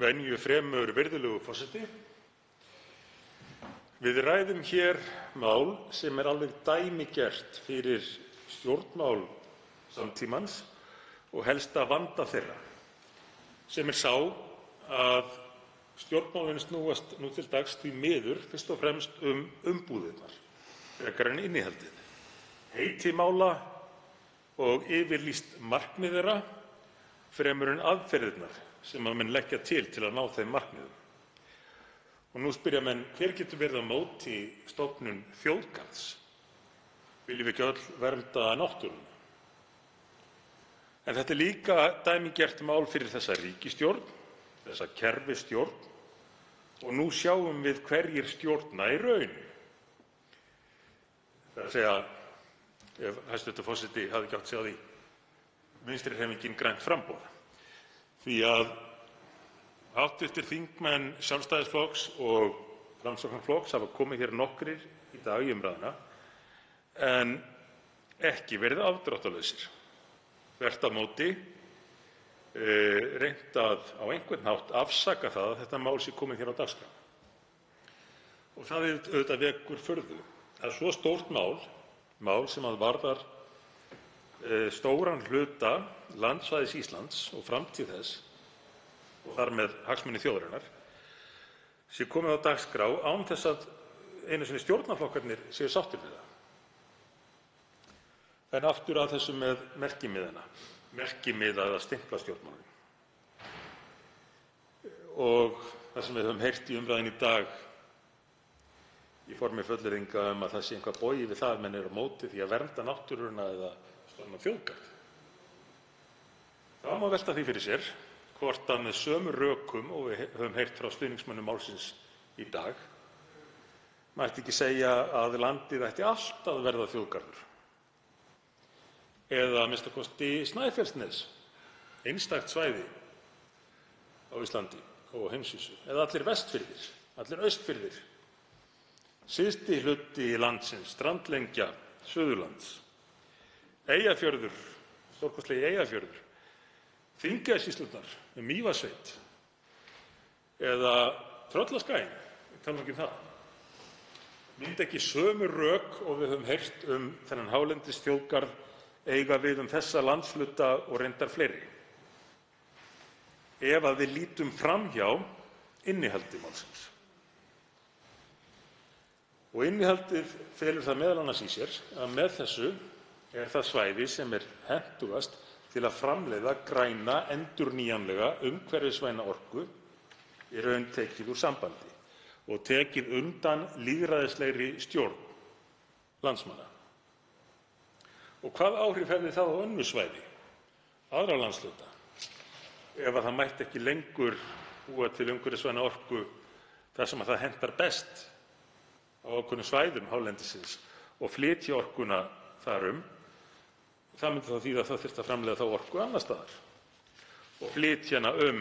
venju fremur, virðulegur forseti. Við ræðum hér mál sem er alveg dæmigert fyrir stjórnmál samtímans og helsta vanda þeirra, sem er sá að stjórnmálin snúast nú til dags því miður fyrst og fremst um umbúðirnar frekar en innihaldið, heiti mála og yfirlýst markmið þeirra fremur en aðferðirnar sem menn leggja til til að ná þeim markmiðum. Nú spyrja menn: Hver getur verið á móti stofnun þjóðgarðs? Viljum við ekki öll vernda náttúruna? En þetta er líka dæmigert mál fyrir þessa ríkisstjórn, þessa kerfisstjórn, og nú sjáum við hverjir stjórna í raun, ef hæstv. forseti hafði ekki áttað sig á því, Vinstrihreyfingin – grænt framboð, því að hv. þingmenn Sjálfstæðisflokks og Framsóknarflokks hafa komið hér nokkrir í dag í umræðuna en ekki verið afdráttarlausir, þvert á móti reynt að á einhvern hátt afsaka það að þetta mál sé komið hér á dagskrá. Það auðvitað vekur furðu að svo stórt mál, mál sem varðar stóran hluta landsvæðis Íslands og framtíð þess og þar með hagsmuni þjóðarinnar, sé komið á dagskrá án þess að einu sinni stjórnarflokkarnir séu sáttir við það. En aftur að þessu með merkimiðana, merkimiða eða stimplastjórnmálin, og það sem við höfum heyrt í umræðunni í dag í formi fullyrðinga um að það sé eitthvað bogið við það að menn eru á móti því að vernda náttúruna eða stofna þjóðgarð. Það má velta því fyrir sér hvort með sömu rökum og við höfum heyrt frá stuðningsmönnum málsins í dag mætti ekki segja að landið ætti allt að verða þjóðgarður eða a.m.k. Snæfellsnes, einstakt svæði á Íslandi og á heimsvísu, eða allir Vestfirðir, allir Austfirðir, syðsti hluti landsins, strandlengja Suðurlands, Eyjafjörður, stórkostlegi Eyjafjörður, Þingeyjarsýslurnar um Mývatnssveit eða Tröllaskaginn, ég tala nú ekki um það. Myndi ekki sömu rök og við höfum heyrt um þennan hálendisþjóðgarð eiga við um þessa landshluta og reyndar fleiri ef við lítum fram hjá innihaldi málsins? Innihaldið felur það m.a. í sér að með þessu er það svæði sem er hentugast til að framleiða græna, endurnýjanlega, umhverfisvæna orku í raun tekið úr sambandi og tekið undan lýðræðislegri stjórn landsmanna. Hvaða áhrif hefði það á önnur svæði, aðra landshluta, ef það mætti ekki lengur búa til umhverfisvæna orku þar sem það hentar best á ákveðnum svæðum hálendisins og flytja orkuna þar um? Það myndi þýða að það þyrfti að framleiða orku annars staðar og flytja hana um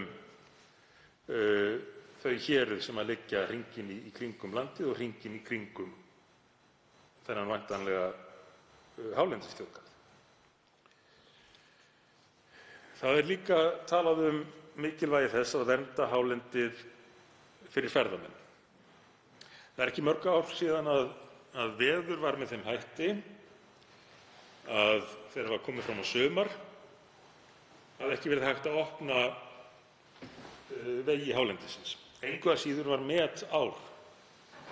þau héruð sem liggja hringinn í kringum landið og hringinn í kringum þennan væntanlega hálendisþjóðgarð. Það er líka talað um mikilvægi þess að vernda hálendið fyrir ferðamenn. Það eru ekki mörg ár síðan að veður var með þeim hætti að þegar var komið fram á sumar hafði ekki verið hægt að opna vegi hálendisins. Engu að síður var metár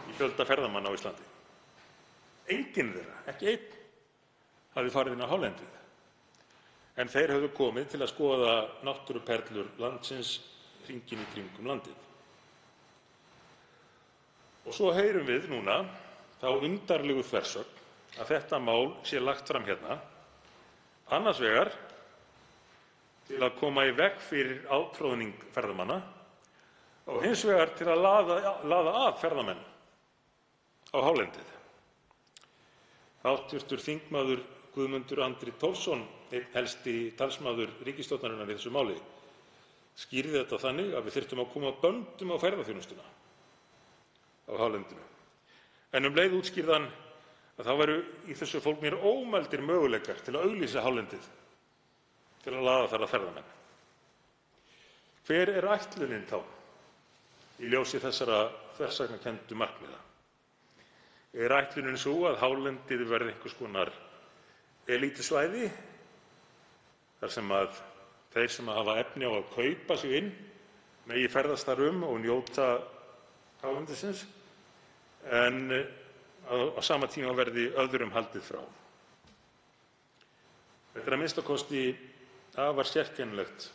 í fjölda ferðamanna á Íslandi. Enginn þeirra, ekki einn, hafði farið inn á hálendið en þeir höfðu komið til að skoða náttúruperlur landsins hringinn í kringum landið. Og svo heyrum við núna þá undarlegu þversögn að þetta mál sé lagt fram hérna, annars vegar til að koma í veg fyrir átroðning ferðamanna og hins vegar til að laða að ferðamenn á hálendið. Hv. þm. Guðmundur Andri Thorsson, einn helsti talsmaður ríkisstjórnarinnar í þessu máli, skýrði þetta þannig að við þyrftum að koma böndum á ferðaþjónustuna á hálendinu. En um leið útskýrði hann þá væru í þessu fólgnir ómældir möguleikar til að auglýsa hálendið til að laða þar að ferðamenn. Hver er ætlunin þá í ljósi þessara þversagnarkenndu markmiða? Er ætlunin sú að hálendið verði einhvers konar elítusvæði þar sem þeir sem hafa efni á að kaupa sig inn megi ferðast þar um og njóta hálendisins en á sama tíma verði öðrum haldið frá? Þetta er a.m.k. afar sérkennilegt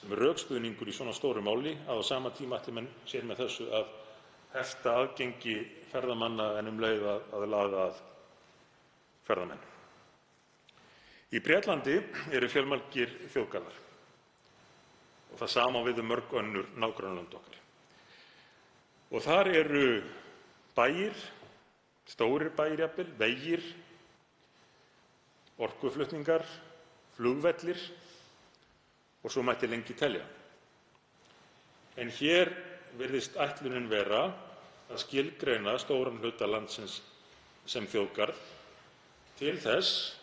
sem rökstuðningur í svona stóru máli að á sama tíma ætli menn sér með þessu að hefta aðgengi ferðamanna en um leið að laða að ferðamenn. Í Bretlandi eru fjölmargir þjóðgarðar og það sama á við um mörg önnur nágrannalönd okkar. Þar eru bæir, stórir bæir jafnvel, vegir, orkuflutningar, flugvellir og svo mætti lengi telja. En hér virðist ætlunin vera að skilgreina stóran hluta landsins sem þjóðgarð til þess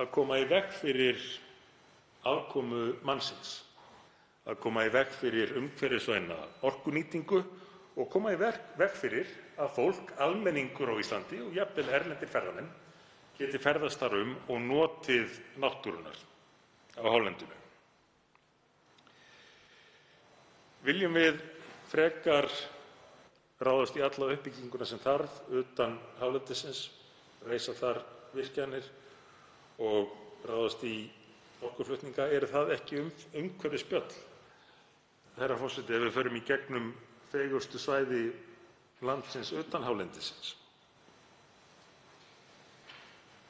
að koma í veg fyrir aðkomu mannsins, að koma í veg fyrir umhverfisvæna orkunýtingu og koma í veg fyrir að fólk, almenningur á Íslandi og jafnvel erlendir ferðamenn, geti ferðast þar um og notið náttúrunnar á hálendinu. Viljum við frekar ráðast í alla uppbygginguna sem þarf utan hálendisins, reisa þar virkjanir og ráðast í orkuflutninga? Eru það ekki umhverfisspjöll, herra forseti, ef við förum í gegnum fegurstu svæði landsins utan hálendisins?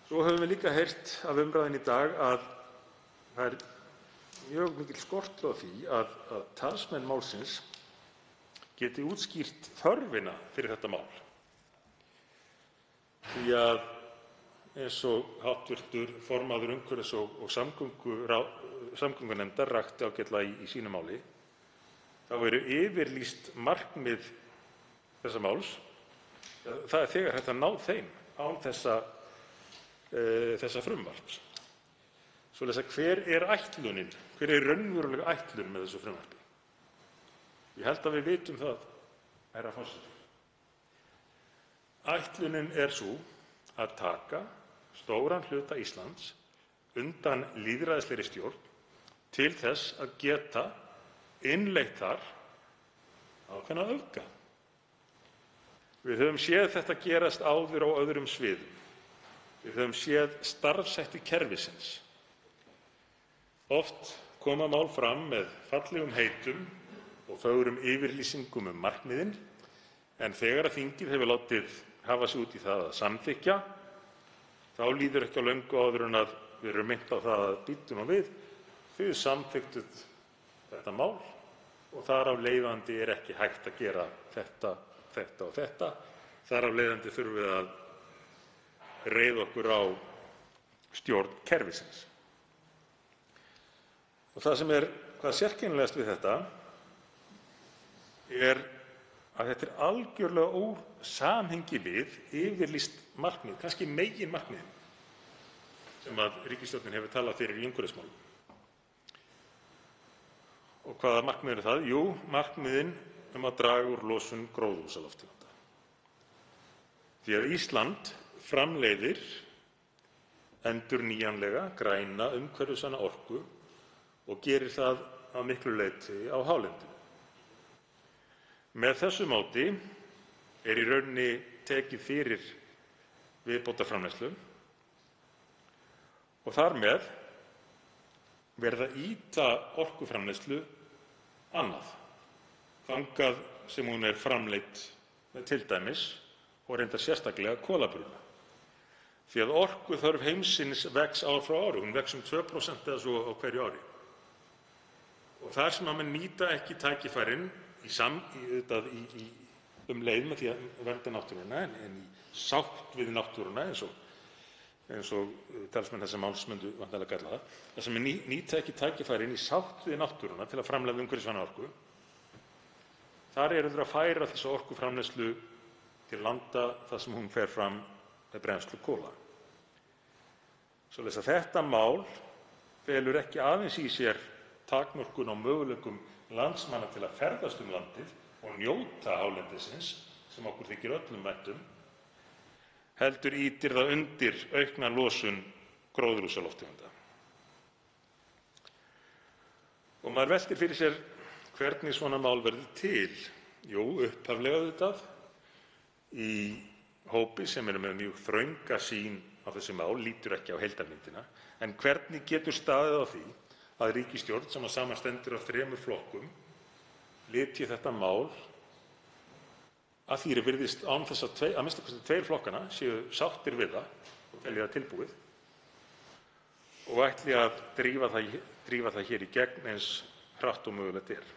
Svo höfum við líka heyrt af umræðunni í dag að það er mjög mikill skortur á því að talsmenn málsins geti útskýrt þörfina fyrir þetta mál. Því að eins og hv. formaður umhverfis- og samgöngunefndar rakti ágætlega í sínu máli þá eru yfirlýst markmið þessa máls, það er þegar hægt að ná þeim án þessa frumvarps. Svoleiðis hver er ætlunin? Hver er raunveruleg ætlun með þessu frumvarpi? Ég held að við vitum það, herra forseti. Ætlunin er sú að taka stóran hluta Íslands undan lýðræðislegri stjórn til þess að geta innleitt þar ákveðna öfga. Við höfum séð þetta gerast áður á öðrum sviðum. Við höfum séð starfshætti kerfisins Oft koma mál fram með fallegum heitum og fögrum yfirlýsingum um markmiðin en þegar þingið hefur látið hafa sig út í það að samþykkja þá líður ekki á löngu áður en við erum minnt á það að bíddu nú við, þið samþykktuð þetta mál og þar af leiðandi er ekki hægt að gera þetta, þetta og þetta. Þar af leiðandi þurfum við að reiða okkur á stjórn kerfisins. Það sem er hvað sérkennilegast við þetta er að þetta er algjörlega úr samhengi við yfirlýst markmið, kannski meginmarkmiðin sem ríkisstjórnin hefur talað fyrir í umhverfismálum. Og hvaða markmið eru það? Jú, markmiðin um að draga úr losun gróðurhúsalofttegunda. Því að Ísland framleiðir endurnýjanlega, græna, umhverfisvæna orku og gerir það að miklu leyti á hálendinu. Með þessu móti er í rauninni tekið fyrir viðbótarframleiðslu og þar með verið að ýta orkuframleiðslu annað, þangað sem hún er framleidd t.d. og reyndar sérstaklega kolabruna, því að orkuþörf heimsins vex ár frá ári. Hún vex um 2% eða svo á hverju ári. Þar sem menn nýta ekki tækifærin um leið með því að vernda náttúruna en í sátt við náttúruna, eins og talsmenn þessa máls myndu væntanlega kalla það, þar sem menn nýta ekki tækifærin í sátt við náttúruna til að framleiða umhverfisvæna orku, þar eru þeir að færa þessa orkuframleiðslu til landa þar sem hún fer fram með brennslu kola. Svoleiðis að þetta mál felur ekki aðeins í sér takmörkun á möguleikum landsmanna til að ferðast um landið og njóta hálendisins, sem okkur þykir öllum vænt um, heldur ýtir það undir aukna losun gróðurhúsalofttegunda. Maður veltir fyrir sér hvernig svona mál verður til. Jú, upphaflega auðvitað í hópi sem er með mjög þrönga sýn á þessi mál, lítur ekki á heildarmyndina. En hvernig getur staðið á því að ríkisstjórn sem samanstendur af þremur flokkum lyfti þetta mál að því er virðist án þess að a.m.k. tveir flokkanna séu sáttir við það og telja það tilbúið og ætli að drífa það hér í gegn eins hratt og mögulegt er?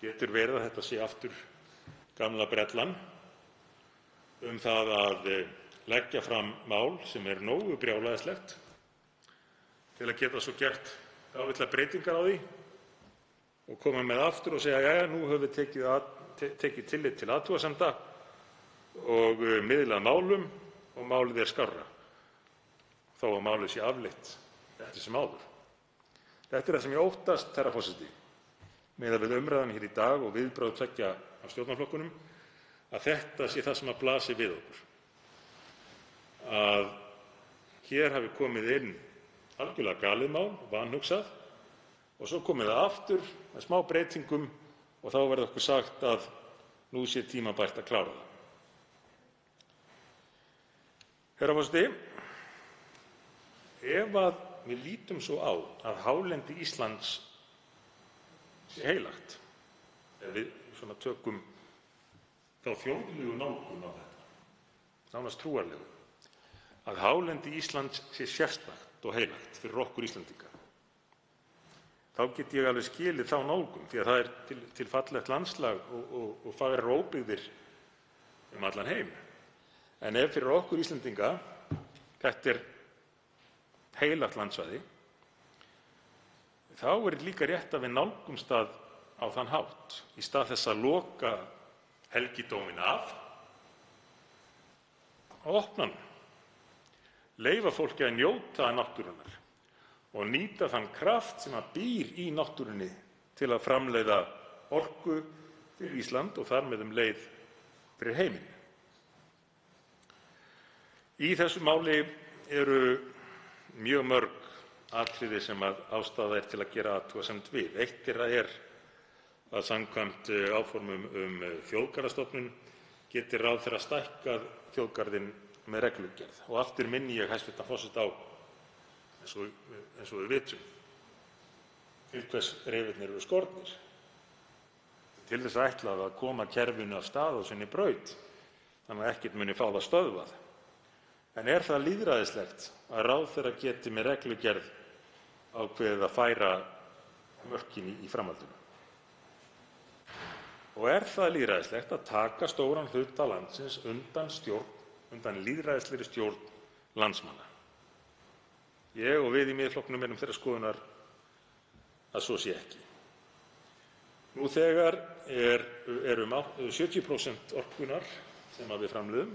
Getur verið að þetta sé aftur gamla brellan um það að leggja fram mál sem er nógu brjálæðislegt til að geta svo gert dálitlar breytingar á því og koma með aftur og segja: Jæja, nú höfum við tekið tillit til athugasemda og miðlað málum og málið er skárra, þó að málið sé afleitt eftir sem áður. Þetta er það sem ég óttast, herra forseti, miðað við umræðuna hér í dag og viðbrögð tveggja af stjórnarflokkunum, að þetta sé það sem blasir við okkur, að hér hafi komið inn algjörlega galið mál, vanhugsað, og svo komið það aftur með smá breytingum og þá verði okkur sagt að nú sé tímabært að klára það. Herra forseti. Ef við lítum svo á að hálendi Íslands sé heilagt, ef við tökum þá þjóðlegu nálgun á þetta, nánast trúarlegu, að hálendi Íslands sé sérstakt og heilagt fyrir okkur Íslendinga, þá get ég alveg skilið þá nálgun því að það er til fallegt landslag og fagrar óbyggðir um allan heim. En ef fyrir okkur Íslendinga þetta er heilagt landsvæði þá er líka rétt að við nálgumst það á þann hátt, í stað þess að loka helgidóminn af, að opna hann, leyfa fólki að njóta náttúrunnar og nýta þann kraft sem býr í náttúrunni til að framleiða orku fyrir Ísland og þar með um leið fyrir heiminn. Í þessu máli eru mjög mörg atriði sem ástæða er til að gera athugasemd við. Eitt þeirra er að samkvæmt áformum um þjóðgarðastofnun geti ráðherra stækkað þjóðgarðinn með reglugerð. Aftur minni ég hæstv. forseta á, eins og við vitum, til hvers reifirnir eru skornir, til þess ætlað að koma kerfinu af stað á sinni braut þannig að ekkert muni fá það stöðvað. En er það lýðræðislegt að ráðherra geti með reglugerð ákveðið að færa mörkin í framhaldinu? Er það lýðræðislegt að taka stóran hluta landsins undan lýðræðislegri stjórn landsmanna? Ég og við í Miðflokknum erum þeirrar skoðunar að svo sé ekki. Nú þegar eru 70% orkunnar sem við framleiðum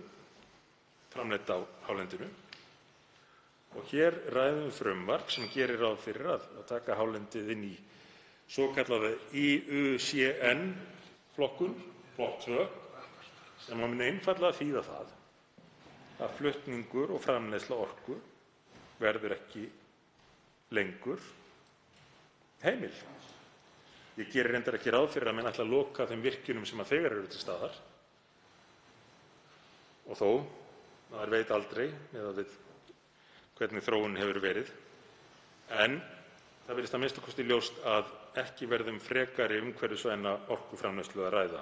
framleidd á hálendinu hér ræðum við frumvarp sem gerir ráð fyrir að taka hálendið inn í svokallaða IUCN-flokkun, flokk 2, sem mun einfaldlega þýða það að flutningur og framleiðsla orku verður ekki lengur heimil. Ég geri reyndar ekki ráð fyrir að menn ætli að loka þeim virkjunum sem þegar eru til staðar og þó, maður veit aldrei miðað við hvernig þróunin hefur verið, en það virðist a.m.k. ljóst að ekki verði um frekari umhverfisvæna orkuframleiðslu að ræða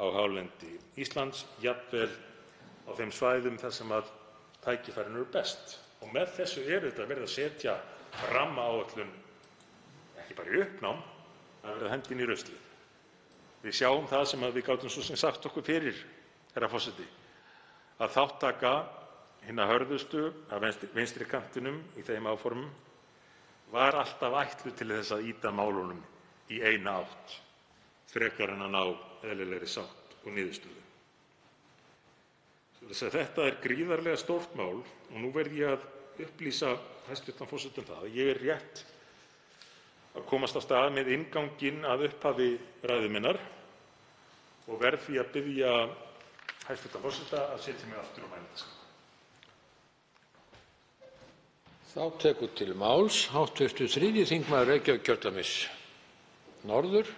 á hálendi Íslands, jafnvel á þeim svæðum þar sem tækifærin eru best. Með þessu er verið að setja rammaáætlun ekki bara í uppnám, það er verið að henda henni í ruslið. Við sjáum það sem við gátum svo sem sagt okkur fyrir, herra forseti, að þátttaka hinna hörðustu af vinstri kantinum í þeim áformum var alltaf ætluð til að ýta málunum í eina átt frekar en að ná eðlilegri sátt og niðurstöðu. Þetta er gríðarlega stórt mál og nú verð ég að upplýsa hæstv. forseta um að ég er rétt að komast af stað með innganginn að upphafi ræðu minnar og verð því að biðja hæstv. forseta að setja mig aftur á mælendaskrá. Þá tekur til máls hv. 3. þm. Reykjavíkurkjördæmis norður,